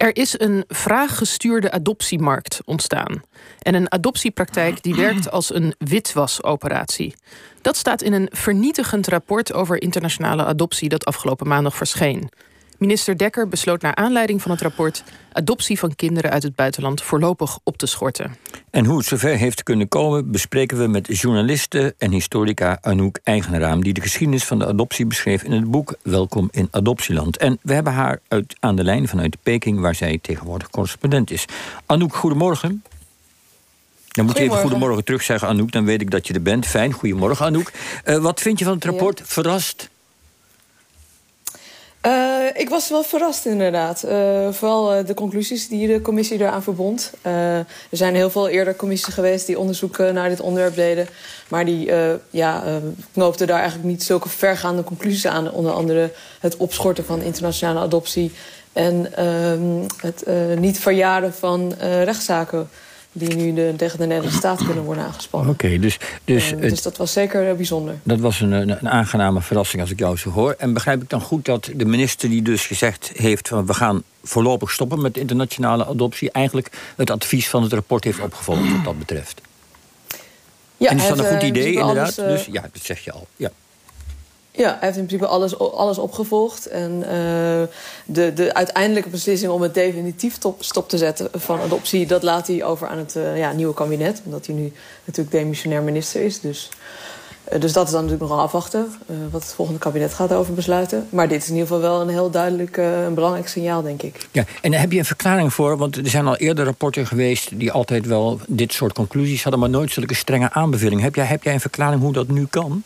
Er is een vraaggestuurde adoptiemarkt ontstaan. En een adoptiepraktijk die werkt als een witwasoperatie. Dat staat in een vernietigend rapport over internationale adoptie dat afgelopen maandag verscheen. Minister Dekker besloot naar aanleiding van het rapport adoptie van kinderen uit het buitenland voorlopig op te schorten. En hoe het zover heeft kunnen komen, bespreken we met journaliste en historica Anouk Eigenraam, die de geschiedenis van de adoptie beschreef in het boek Welkom in Adoptieland. En we hebben haar uit, aan de lijn vanuit Peking, waar zij tegenwoordig correspondent is. Anouk, goedemorgen. Dan moet je even goedemorgen terug zeggen, Anouk. Dan weet ik dat je er bent. Fijn, goedemorgen, Anouk. Uh, wat vind je van het rapport? Verrast? Uh, ik was wel verrast inderdaad. Uh, vooral uh, de conclusies die de commissie eraan verbond. er zijn heel veel eerder commissies geweest die onderzoek naar dit onderwerp deden. Maar die ja, knoopten daar eigenlijk niet zulke vergaande conclusies aan. Onder andere het opschorten van internationale adoptie. En ehm, het niet verjaren van rechtszaken die nu de, tegen de Nederlandse staat kunnen worden aangespannen. Oké, dus, dus, uh, dus dat was zeker uh, bijzonder. Dat was een, een, aangename verrassing als ik jou zo hoor. En begrijp ik dan goed dat de minister die dus gezegd heeft... van we gaan voorlopig stoppen met internationale adoptie... eigenlijk het advies van het rapport heeft opgevolgd wat dat betreft? Ja, en is dat een goed idee, inderdaad? dus ja, dat zeg je al. Ja. Ja, hij heeft in principe alles, alles opgevolgd. En uh, de, de uiteindelijke beslissing om het definitief top, stop te zetten van adoptie... dat laat hij over aan het uh, ja, nieuwe kabinet. Omdat hij nu natuurlijk demissionair minister is. Dus, uh, dus dat is dan natuurlijk nog afwachten. wat het volgende kabinet gaat over besluiten. Maar dit is in ieder geval wel een heel duidelijk een belangrijk signaal, denk ik. Ja, en heb je een verklaring voor? Want er zijn al eerder rapporten geweest... die altijd wel dit soort conclusies hadden... maar nooit zulke strenge aanbevelingen. Heb jij, heb jij een verklaring hoe dat nu kan?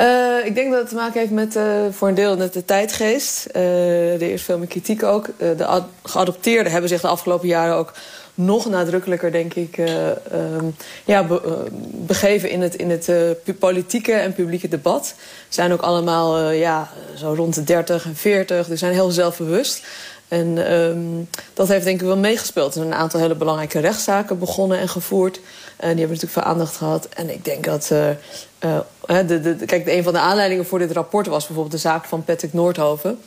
Uh, ik denk dat het te maken heeft met uh, voor een deel met de tijdgeest. Uh, er is veel meer kritiek ook. de geadopteerden hebben zich de afgelopen jaren ook nog nadrukkelijker, denk ik, um, ja, be begeven in het, in het politieke en publieke debat. Ze zijn ook allemaal ja, zo rond de 30 en 40, dus zijn heel zelfbewust. En um, dat heeft denk ik wel meegespeeld. Er zijn een aantal hele belangrijke rechtszaken begonnen en gevoerd. En die hebben natuurlijk veel aandacht gehad. En ik denk dat uh, de, de, kijk, een van de aanleidingen voor dit rapport was bijvoorbeeld de zaak van Patrick Noordhoven.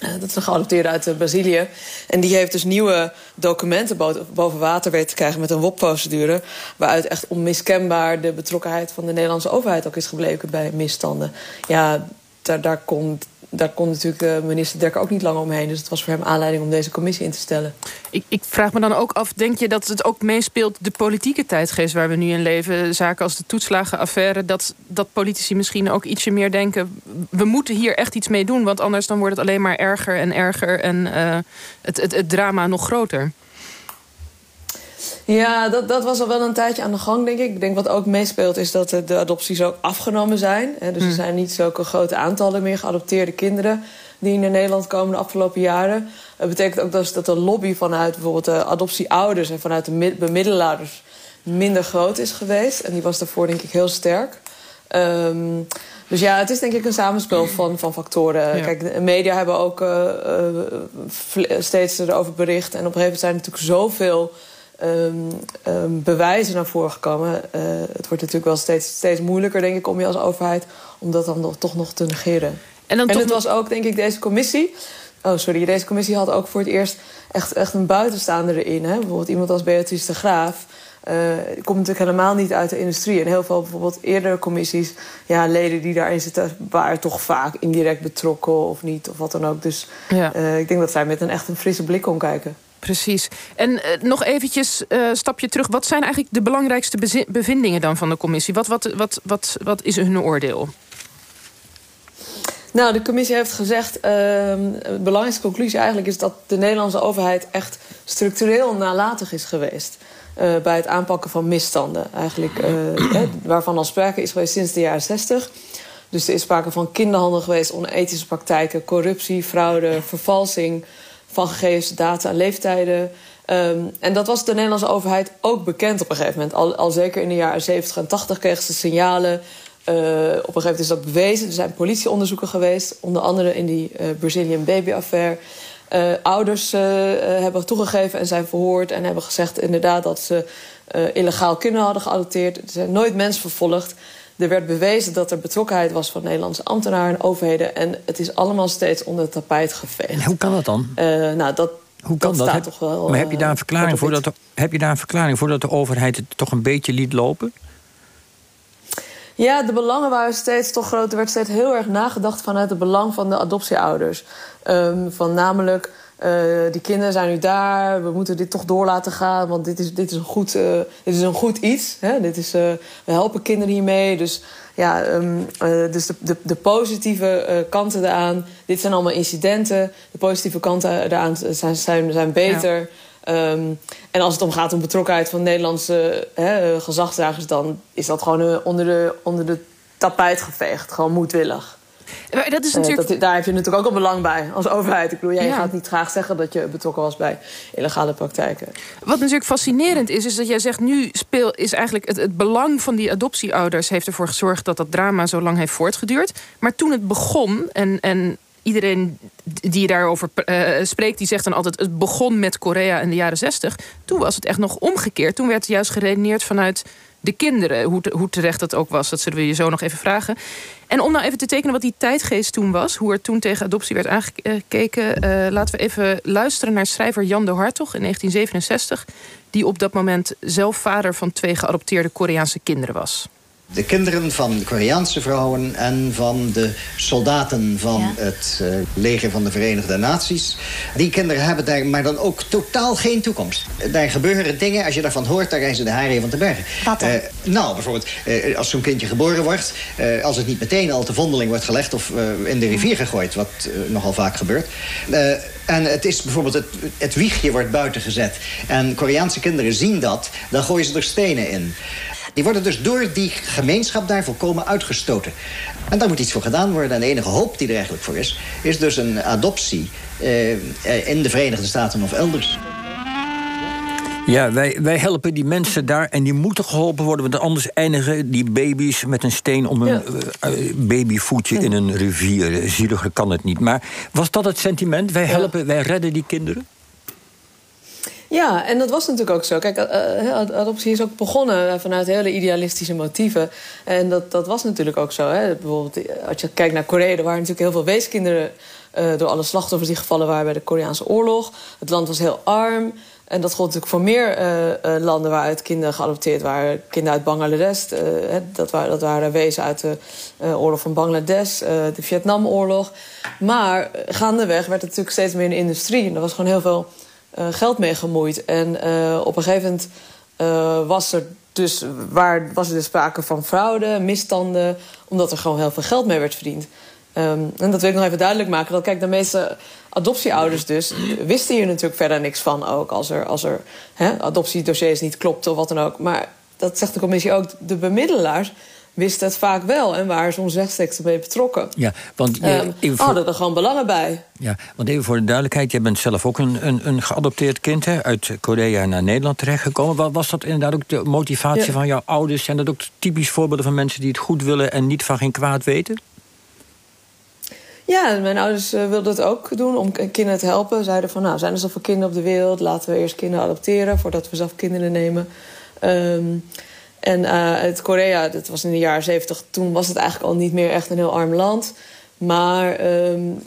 Uh, dat is een geadopteerde uit uh, Brazilië. En die heeft dus nieuwe documenten boven water weten te krijgen met een WOP-procedure. Waaruit echt onmiskenbaar de betrokkenheid van de Nederlandse overheid ook is gebleken bij misstanden. Ja, daar, daar komt daar kon natuurlijk uh, minister Dekker ook niet lang omheen. Dus het was voor hem aanleiding om deze commissie in te stellen. Ik, ik, vraag me dan ook af, denk je dat het ook meespeelt... de politieke tijdgeest waar we nu in leven... zaken als de toetslagenaffaire... Dat, dat politici misschien ook ietsje meer denken... we moeten hier echt iets mee doen... want anders dan wordt het alleen maar erger en erger... en het, het, het drama nog groter. Ja, dat, dat was al wel een tijdje aan de gang, denk ik. Ik denk wat ook meespeelt is dat de adopties ook afgenomen zijn. Dus er hmm. zijn niet zulke grote aantallen meer geadopteerde kinderen... die naar Nederland komen de afgelopen jaren. Dat betekent ook dat, dat de lobby vanuit bijvoorbeeld de adoptieouders... en vanuit de bemiddelaars minder groot is geweest. En die was daarvoor denk ik heel sterk. Um, dus ja, het is denk ik een samenspel van, van factoren. Kijk, de media hebben ook uh, uh, steeds erover bericht. En op een gegeven moment zijn er natuurlijk zoveel um, um, bewijzen naar voren gekomen. Uh, het wordt natuurlijk wel steeds, steeds moeilijker, denk ik, om je als overheid... om dat dan nog, toch nog te negeren. En, dan en het was ook, denk ik, deze commissie... Oh, sorry, deze commissie had ook voor het eerst echt, echt een buitenstaander erin. Hè? Bijvoorbeeld iemand als Beatrice de Graaf... Uh, komt natuurlijk helemaal niet uit de industrie. En heel veel bijvoorbeeld eerdere commissies, ja, leden die daarin zitten, waren toch vaak indirect betrokken of niet, of wat dan ook. Dus ja. uh, ik denk dat zij met een echt een frisse blik kon kijken. Precies. En uh, nog eventjes uh, stapje terug. Wat zijn eigenlijk de belangrijkste bevindingen dan van de commissie? Wat, wat, wat, wat, is hun oordeel? Nou, de commissie heeft gezegd... Uh, de belangrijkste conclusie eigenlijk is dat de Nederlandse overheid... echt structureel nalatig is geweest. Uh, bij het aanpakken van misstanden. Eigenlijk, waarvan al sprake is geweest sinds de jaren 60. Dus er is sprake van kinderhandel geweest, onethische praktijken... corruptie, fraude, vervalsing van gegevens, data en leeftijden. Um, en dat was de Nederlandse overheid ook bekend op een gegeven moment. Al, al zeker in de jaren 70 en 80 kregen ze signalen. Uh, op een gegeven moment is dat bewezen. Er zijn politieonderzoeken geweest, onder andere in die uh, Brazilian Baby Affair. Uh, ouders hebben toegegeven en zijn verhoord en hebben gezegd inderdaad dat ze illegaal kinderen hadden geadopteerd. Er zijn nooit mensen vervolgd. Er werd bewezen dat er betrokkenheid was van Nederlandse ambtenaren en overheden. En het is allemaal steeds onder het tapijt geveegd. En hoe kan dat dan? Uh, nou, dat, hoe kan dat? Heb, toch wel. maar heb je daar een uh, verklaring voor dat de, heb je daar een verklaring voor dat de overheid het toch een beetje liet lopen? Ja, de belangen waren steeds toch groot. Er werd steeds heel erg nagedacht vanuit het belang van de adoptieouders. Um, van namelijk, uh, die kinderen zijn nu daar, we moeten dit toch door laten gaan, want dit is, dit is, een, goed, uh, dit is een goed iets. Hè? Dit is, uh, we helpen kinderen hiermee. Dus, ja, um, dus de, de, de positieve kanten eraan, dit zijn allemaal incidenten. De positieve kanten eraan zijn, zijn, zijn beter. Ja. Um, en als het om gaat om betrokkenheid van Nederlandse hè, gezagsdragers, dan is dat gewoon onder de, onder de tapijt geveegd. Gewoon moedwillig. Maar dat is natuurlijk... Uh, dat, daar heb je natuurlijk ook een belang bij als overheid. Ik bedoel, jij ja. gaat niet graag zeggen dat je betrokken was bij illegale praktijken. Wat natuurlijk fascinerend is, is dat jij zegt... nu speel, is eigenlijk het, het belang van die adoptieouders... heeft ervoor gezorgd dat dat drama zo lang heeft voortgeduurd. Maar toen het begon en... en iedereen die daarover uh, spreekt, die zegt dan altijd... het begon met Korea in de jaren zestig. Toen was het echt nog omgekeerd. Toen werd juist geredeneerd vanuit de kinderen. Hoe, hoe terecht dat ook was, dat zullen we je zo nog even vragen. En om nou even te tekenen wat die tijdgeest toen was... hoe er toen tegen adoptie werd aangekeken... Uh, laten we even luisteren naar schrijver Jan de Hartog in 1967... die op dat moment zelf vader van twee geadopteerde Koreaanse kinderen was. De kinderen van Koreaanse vrouwen en van de soldaten van ja. het uh, leger van de Verenigde Naties. Die kinderen hebben daar maar dan ook totaal geen toekomst. Daar gebeuren dingen, als je daarvan hoort, daar reizen de haren van te bergen. Uh, nou, bijvoorbeeld, uh, als zo'n kindje geboren wordt... als het niet meteen al te vondeling wordt gelegd of in de rivier gegooid... wat nogal vaak gebeurt... En het is bijvoorbeeld, het, het wiegje wordt buiten gezet. En Koreaanse kinderen zien dat, dan gooien ze er stenen in. Die worden dus door die gemeenschap daar volkomen uitgestoten. En daar moet iets voor gedaan worden. En de enige hoop die er eigenlijk voor is... is dus een adoptie uh, in de Verenigde Staten of elders. Ja, wij, wij helpen die mensen daar en die moeten geholpen worden... want anders eindigen die baby's met een steen om een ja. uh, babyvoetje in een rivier. Zieliger kan het niet. Maar was dat het sentiment? Wij helpen, ja. wij redden die kinderen? Ja, en dat was natuurlijk ook zo. Kijk, uh, adoptie is ook begonnen vanuit hele idealistische motieven. En dat, dat was natuurlijk ook zo. Hè. Bijvoorbeeld, als je kijkt naar Korea, er waren natuurlijk heel veel weeskinderen... Door alle slachtoffers die gevallen waren bij de Koreaanse oorlog. Het land was heel arm. En dat gold natuurlijk voor meer landen waaruit kinderen geadopteerd waren. Kinderen uit Bangladesh, dat, waren, dat waren wezen uit de oorlog van Bangladesh, de Vietnamoorlog. Maar gaandeweg werd het natuurlijk steeds meer een industrie. En er was gewoon heel veel geld mee gemoeid. En op een gegeven moment was er dus, waar, was er dus sprake van fraude, misstanden... omdat er gewoon heel veel geld mee werd verdiend. Um, en dat wil ik nog even duidelijk maken. Dat kijk, de meeste adoptieouders dus wisten hier natuurlijk verder niks van ook. Als er, als er hè, adoptiedossiers niet klopten of wat dan ook. Maar dat zegt de commissie ook. De bemiddelaars wisten het vaak wel en waren soms rechtstreeks mee betrokken. Ja, want je, um, voor... hadden er gewoon belangen bij. Ja, want even voor de duidelijkheid, jij bent zelf ook een, een, een geadopteerd kind hè, uit Korea naar Nederland terechtgekomen. Was dat inderdaad ook de motivatie ja. van jouw ouders? Zijn dat ook typisch voorbeelden van mensen die het goed willen en niet van geen kwaad weten? Ja, mijn ouders uh, wilden het ook doen om kinderen te helpen. Zeiden van, nou, zijn er zoveel kinderen op de wereld? Laten we eerst kinderen adopteren voordat we zelf kinderen nemen. Um, en uh, uit Korea, dat was in de jaren zeventig... toen was het eigenlijk al niet meer echt een heel arm land. Maar um,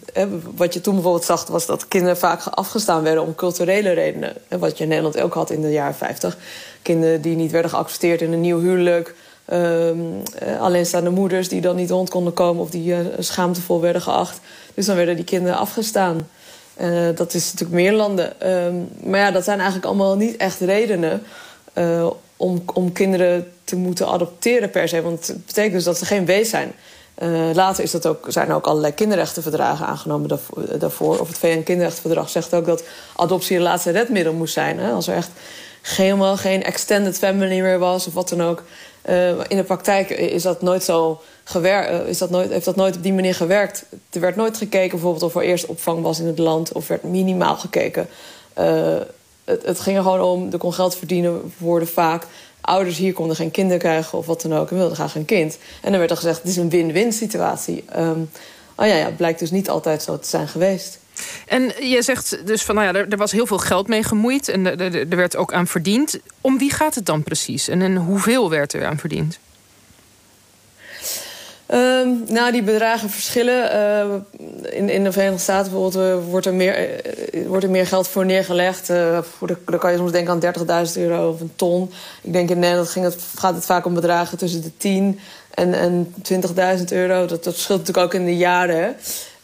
wat je toen bijvoorbeeld zag... was dat kinderen vaak afgestaan werden om culturele redenen. Wat je in Nederland ook had in de jaren 50. Kinderen die niet werden geaccepteerd in een nieuw huwelijk... Um, alleenstaande moeders die dan niet rond konden komen... of die uh, schaamtevol werden geacht. Dus dan werden die kinderen afgestaan. Dat is natuurlijk meer landen. Um, maar ja, dat zijn eigenlijk allemaal niet echt redenen... om, om kinderen te moeten adopteren per se. Want het betekent dus dat ze geen wees zijn. Uh, later is dat ook, zijn er ook allerlei kinderrechtenverdragen aangenomen daarvoor, daarvoor. Of het VN-kinderrechtenverdrag zegt ook dat adoptie een laatste redmiddel moest zijn. Hè? Als er echt helemaal geen extended family meer was of wat dan ook... Uh, in de praktijk is dat nooit zo gewerkt, is dat nooit, heeft dat nooit op die manier gewerkt. Er werd nooit gekeken bijvoorbeeld of er eerst opvang was in het land, of werd minimaal gekeken. Het, ging er gewoon om, er kon geld verdienen worden vaak. Ouders hier konden geen kinderen krijgen of wat dan ook en wilden graag een kind. En dan werd er gezegd, het is een win-win situatie. Um, oh ja, ja, het blijkt dus niet altijd zo te zijn geweest. En je zegt dus van, nou ja, er, was heel veel geld mee gemoeid en er, er, er, werd ook aan verdiend. Om wie gaat het dan precies en, en hoeveel werd er aan verdiend? Ehm, nou, die bedragen verschillen. Uh, in, in de Verenigde Staten bijvoorbeeld uh, wordt, er meer, uh, wordt er meer geld voor neergelegd. de, dan kan je soms denken aan 30.000 euro of een ton. Ik denk in Nederland ging het, gaat het vaak om bedragen tussen de 10 en, en 20.000 euro. Dat, dat verschilt natuurlijk ook in de jaren.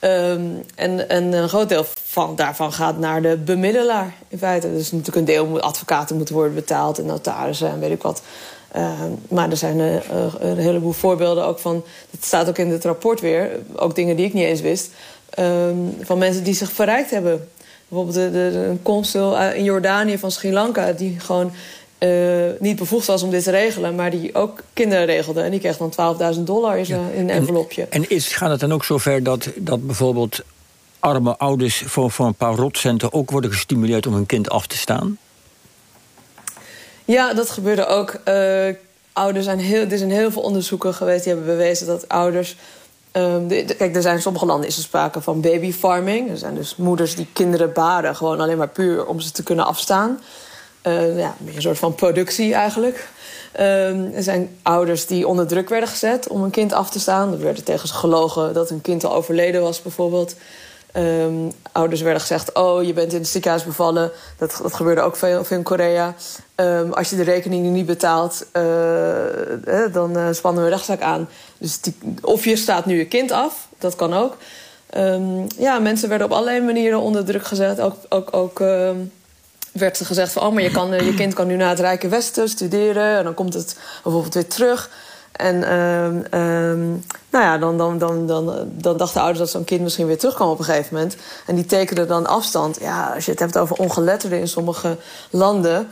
Um, en, en een groot deel van, daarvan gaat naar de bemiddelaar in feite. Dus natuurlijk een deel advocaten moeten worden betaald en notarissen en weet ik wat. Uh, maar er zijn uh, een heleboel voorbeelden ook van... dat staat ook in het rapport weer, ook dingen die ik niet eens wist... Uh, van mensen die zich verrijkt hebben. Bijvoorbeeld de, de, een consul in Jordanië van Sri Lanka... die gewoon niet bevoegd was om dit te regelen... maar die ook kinderen regelde. En die kreeg dan 12.000 dollar in, een envelopje. En, en is, gaat het dan ook zover dat, dat bijvoorbeeld arme ouders... Voor, voor een paar rotcenten ook worden gestimuleerd om hun kind af te staan? Ja, dat gebeurde ook. Uh, ouders zijn heel, er zijn heel veel onderzoeken geweest die hebben bewezen dat ouders. De, de, kijk, er zijn in sommige landen is er sprake van babyfarming. Er zijn dus moeders die kinderen baren, gewoon alleen maar puur om ze te kunnen afstaan. Uh, ja, een soort van productie eigenlijk. Um, er zijn ouders die onder druk werden gezet om een kind af te staan. Er werd tegen ze gelogen dat hun kind al overleden was, bijvoorbeeld. Um, ouders werden gezegd: Oh, je bent in het ziekenhuis bevallen. Dat, dat gebeurde ook veel, in Korea. Um, als je de rekening niet betaalt, eh, dan uh, spannen we rechtszaak aan. Dus of je staat nu je kind af, dat kan ook. Um, ja, mensen werden op allerlei manieren onder druk gezet. Ook, ook, ook werd er gezegd: van, Oh, maar je, kan, je kind kan nu naar het Rijke Westen studeren. En dan komt het bijvoorbeeld weer terug. En um, um, nou ja, dan, dan, dan, dan, dan dachten ouders dat zo'n kind misschien weer terugkwam op een gegeven moment. En die tekenden dan afstand. Ja, als je het hebt over ongeletterden in sommige landen.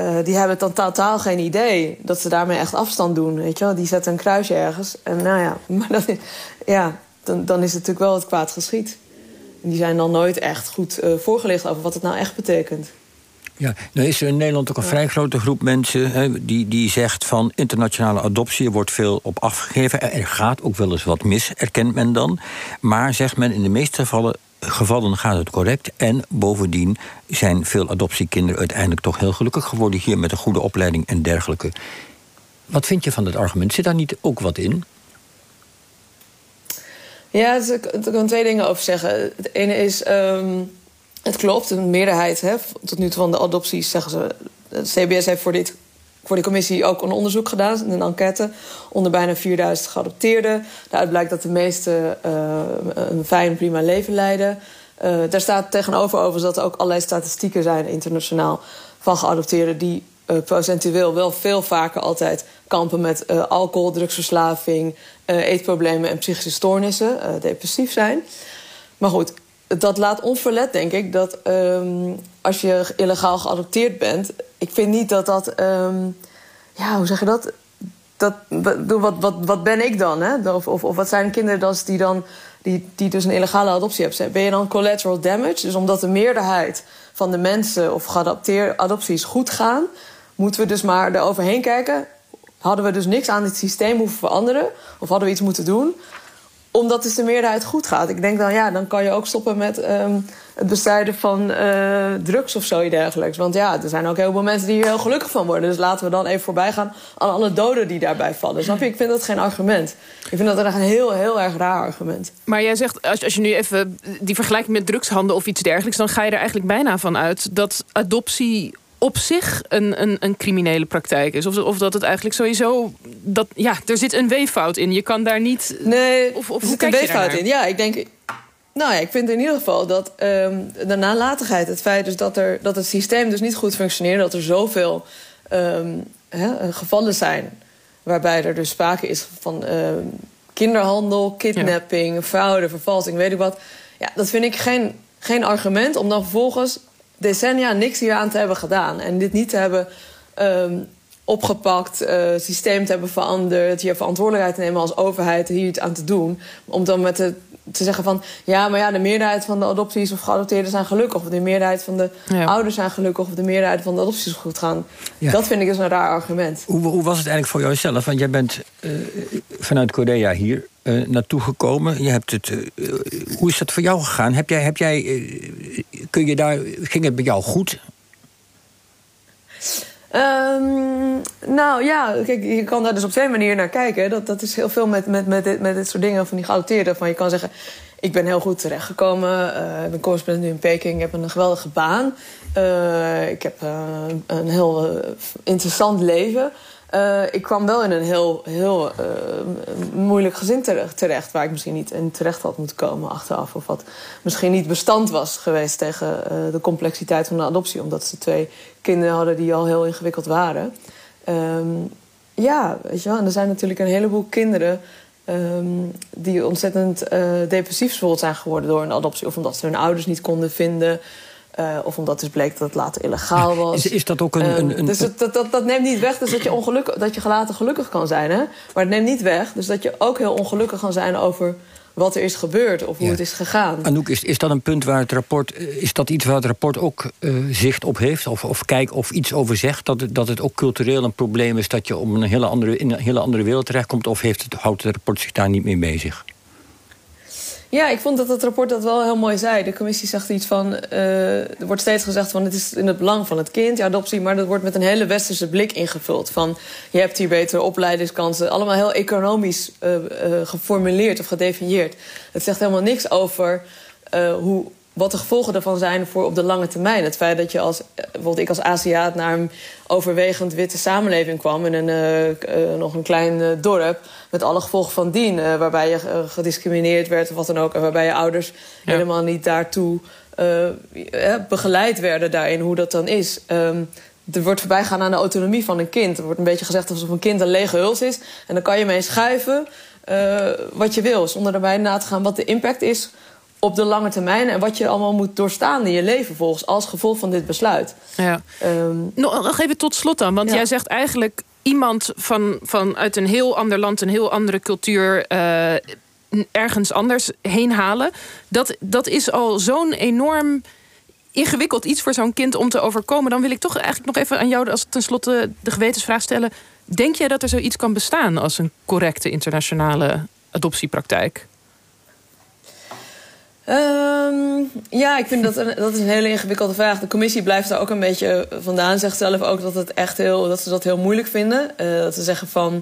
Uh, die hebben dan totaal geen idee dat ze daarmee echt afstand doen. Weet je wel? Die zetten een kruisje ergens. En nou ja, maar dan, ja, dan, dan is het natuurlijk wel het kwaad geschied. En die zijn dan nooit echt goed uh, voorgelicht over wat het nou echt betekent. Ja, nou is er in Nederland ook een vrij grote groep mensen hè, die, die zegt van internationale adoptie er wordt veel op afgegeven. Er gaat ook wel eens wat mis, erkent men dan. Maar zegt men in de meeste gevallen, gevallen gaat het correct. En bovendien zijn veel adoptiekinderen uiteindelijk toch heel gelukkig geworden hier met een goede opleiding en dergelijke. Wat vind je van dat argument? Zit daar niet ook wat in? Ja, ik kan twee dingen over zeggen. Het ene is. Um het klopt, een meerderheid hè, tot nu toe van de adopties zeggen ze. De CBS heeft voor, dit, voor die commissie ook een onderzoek gedaan, een enquête, onder bijna 4000 geadopteerden. Daaruit blijkt dat de meesten uh, een fijn, prima leven leiden. Uh, daar staat tegenover overigens dat er ook allerlei statistieken zijn internationaal van geadopteerden die uh, procentueel wel veel vaker altijd kampen met alcohol, drugsverslaving, eetproblemen en psychische stoornissen, depressief zijn. Maar goed, dat laat onverlet, denk ik, dat um, als je illegaal geadopteerd bent... ik vind niet dat dat... Um, ja, hoe zeg je dat? dat wat, wat, wat ben ik dan? Hè? Of, of, of wat zijn kinderen die, dan, die, die dus een illegale adoptie hebben? Ben je dan collateral damage? Dus omdat de meerderheid van de mensen of geadopteerde adopties goed gaan... moeten we dus maar eroverheen kijken... Hadden we dus niks aan dit systeem hoeven veranderen? Of hadden we iets moeten doen? Omdat dus de meerderheid goed gaat. Ik denk dan, ja, dan kan je ook stoppen met um, het bestrijden van uh, drugs of zoiets dergelijks. Want ja, er zijn ook heel veel mensen die hier heel gelukkig van worden. Dus laten we dan even voorbij gaan aan alle doden die daarbij vallen. Snap je? Ik vind dat geen argument. Ik vind dat echt een heel, heel erg raar argument. Maar jij zegt, als, als je nu even die vergelijking met drugshandel of iets dergelijks... dan ga je er eigenlijk bijna van uit dat adoptie op zich een, een, een criminele praktijk is. Of, of dat het eigenlijk sowieso. Dat, ja, er zit een weeffout in. Je kan daar niet. Nee, of, of er zit een weeffout in. Ja, ik denk. Nou ja, ik vind in ieder geval dat um, de nalatigheid, het feit dus dat, er, dat het systeem dus niet goed functioneert, dat er zoveel um, hè, gevallen zijn waarbij er dus sprake is van um, kinderhandel, kidnapping, ja. fraude, vervalsing, weet ik wat. Ja, dat vind ik geen, geen argument om dan vervolgens decennia niks hier aan te hebben gedaan. En dit niet te hebben um, opgepakt, uh, systeem te hebben veranderd... hier verantwoordelijkheid te nemen als overheid hier iets aan te doen. Om dan met de, te zeggen van... ja, maar ja, de meerderheid van de adopties of geadopteerden zijn gelukkig... of de meerderheid van de ja. ouders zijn gelukkig... of de meerderheid van de adopties goed gaan. Ja. Dat vind ik dus een raar argument. Hoe, hoe was het eigenlijk voor jouzelf? Want jij bent uh, vanuit Korea hier uh, naartoe gekomen. Je hebt het, uh, hoe is dat voor jou gegaan? Heb jij, heb jij, uh, kun je daar, ging het bij jou goed? Um, nou ja, kijk, je kan daar dus op twee manieren naar kijken. Dat, dat is heel veel met, met, met, dit, met dit soort dingen van die geadopteerden. Van je kan zeggen, ik ben heel goed terechtgekomen. Uh, ik ben correspondent nu in Peking. Ik heb een geweldige baan. Uh, ik heb uh, een heel interessant leven. Ik kwam wel in een heel, heel moeilijk gezin terecht, Waar ik misschien niet in terecht had moeten komen achteraf. Of wat misschien niet bestand was geweest tegen de complexiteit van de adoptie. Omdat ze twee kinderen hadden die al heel ingewikkeld waren. Um, ja, weet je wel. En er zijn natuurlijk een heleboel kinderen um, die ontzettend depressief zijn geworden door een adoptie. Of omdat ze hun ouders niet konden vinden. Uh, of omdat dus bleek dat het later illegaal was. Is, is dat ook een. een, een... dus dat, dat, dat, neemt niet weg dus dat je, ongelukkig, dat je later gelukkig kan zijn. Hè? Maar het neemt niet weg dus dat je ook heel ongelukkig kan zijn over wat er is gebeurd of hoe het is gegaan. Anouk, is, is dat een punt waar het rapport... Eh, is dat iets waar het rapport ook uh, zicht op heeft? Of, of kijk of iets over zegt? Dat het, dat het ook cultureel een probleem is... dat je om een hele andere, in een hele andere wereld terechtkomt... of heeft het, houdt het rapport zich daar niet mee bezig? Ja, ik vond dat het rapport dat wel heel mooi zei. De commissie zegt iets van... Uh, er wordt steeds gezegd van het is in het belang van het kind, je adoptie... maar dat wordt met een hele westerse blik ingevuld. Van je hebt hier betere opleidingskansen. Allemaal heel economisch uh, uh, geformuleerd of gedefinieerd. Het zegt helemaal niks over hoe wat de gevolgen ervan zijn voor op de lange termijn. Het feit dat je als, bijvoorbeeld ik als Aziat naar een overwegend witte samenleving kwam... in een, uh, uh, nog een klein uh, dorp, met alle gevolgen van dien... waarbij je gediscrimineerd werd of wat dan ook... en waarbij je ouders ja. helemaal niet daartoe begeleid werden daarin, hoe dat dan is... Um, er wordt voorbij gaan aan de autonomie van een kind. Er wordt een beetje gezegd alsof een kind een lege huls is. En dan kan je mee schuiven wat je wil... zonder daarbij na te gaan wat de impact is op de lange termijn en wat je allemaal moet doorstaan in je leven volgens als gevolg van dit besluit. Ja. Um, nog even tot slot dan, want jij zegt eigenlijk iemand van, van uit een heel ander land, een heel andere cultuur. Uh, ergens anders heen halen. Dat, dat is al zo'n enorm ingewikkeld iets voor zo'n kind om te overkomen. Dan wil ik toch eigenlijk nog even aan jou als tenslotte de gewetensvraag stellen. Denk jij dat er zoiets kan bestaan als een correcte internationale adoptiepraktijk? Um, ja, ik vind dat, een, dat is een hele ingewikkelde vraag. De commissie blijft daar ook een beetje vandaan. Zegt zelf ook dat, het echt heel, dat ze dat heel moeilijk vinden. Uh, dat ze zeggen van,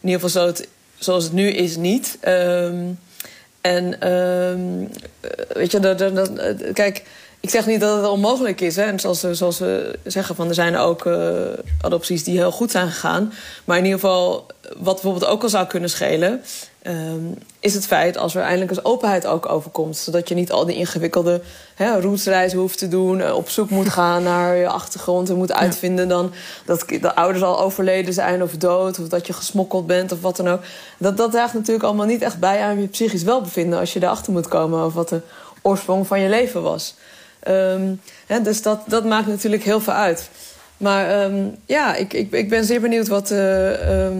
in ieder geval zo zoals het nu is, niet. Um, en um, weet je, dat, kijk, ik zeg niet dat het onmogelijk is. Hè. En zoals, zoals we zeggen, van, er zijn ook uh, adopties die heel goed zijn gegaan. Maar in ieder geval, wat bijvoorbeeld ook al zou kunnen schelen... Um, is het feit als er eindelijk eens openheid ook overkomt. Zodat je niet al die ingewikkelde hè, routesreizen hoeft te doen... Uh, op zoek moet gaan naar je achtergrond en moet uitvinden... dan dat de ouders al overleden zijn of dood... of dat je gesmokkeld bent of wat dan ook. Dat, dat draagt natuurlijk allemaal niet echt bij aan je psychisch welbevinden... als je erachter moet komen over wat de oorsprong van je leven was. Um, hè, dus dat, dat maakt natuurlijk heel veel uit. Maar um, ja, ik, ik, ik ben zeer benieuwd wat... Uh,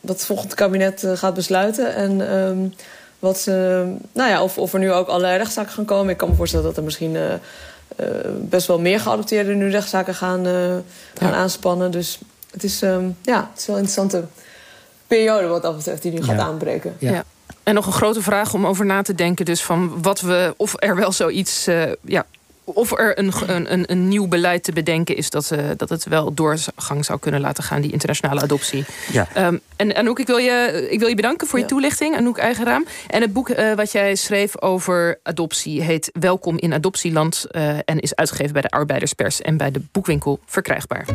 wat het volgende kabinet uh, gaat besluiten. En um, wat ze, nou ja, of, of er nu ook allerlei rechtszaken gaan komen. Ik kan me voorstellen dat er misschien uh, uh, best wel meer geadopteerden nu rechtszaken gaan, gaan ja. aanspannen. Dus het is, um, ja, het is wel een interessante periode wat dat betreft die nu ja. gaat aanbreken. Ja. ja. En nog een grote vraag om over na te denken. Dus van wat we, of er wel zoiets ja, of er een, een, een nieuw beleid te bedenken is dat, uh, dat het wel doorgang zou kunnen laten gaan, die internationale adoptie. Ja. Um, en Anouk, ik wil je, ik wil je bedanken voor je toelichting, Anouk Eigenraam. En het boek uh, wat jij schreef over adoptie heet Welkom in Adoptieland uh, en is uitgegeven bij de Arbeiderspers en bij de boekwinkel verkrijgbaar.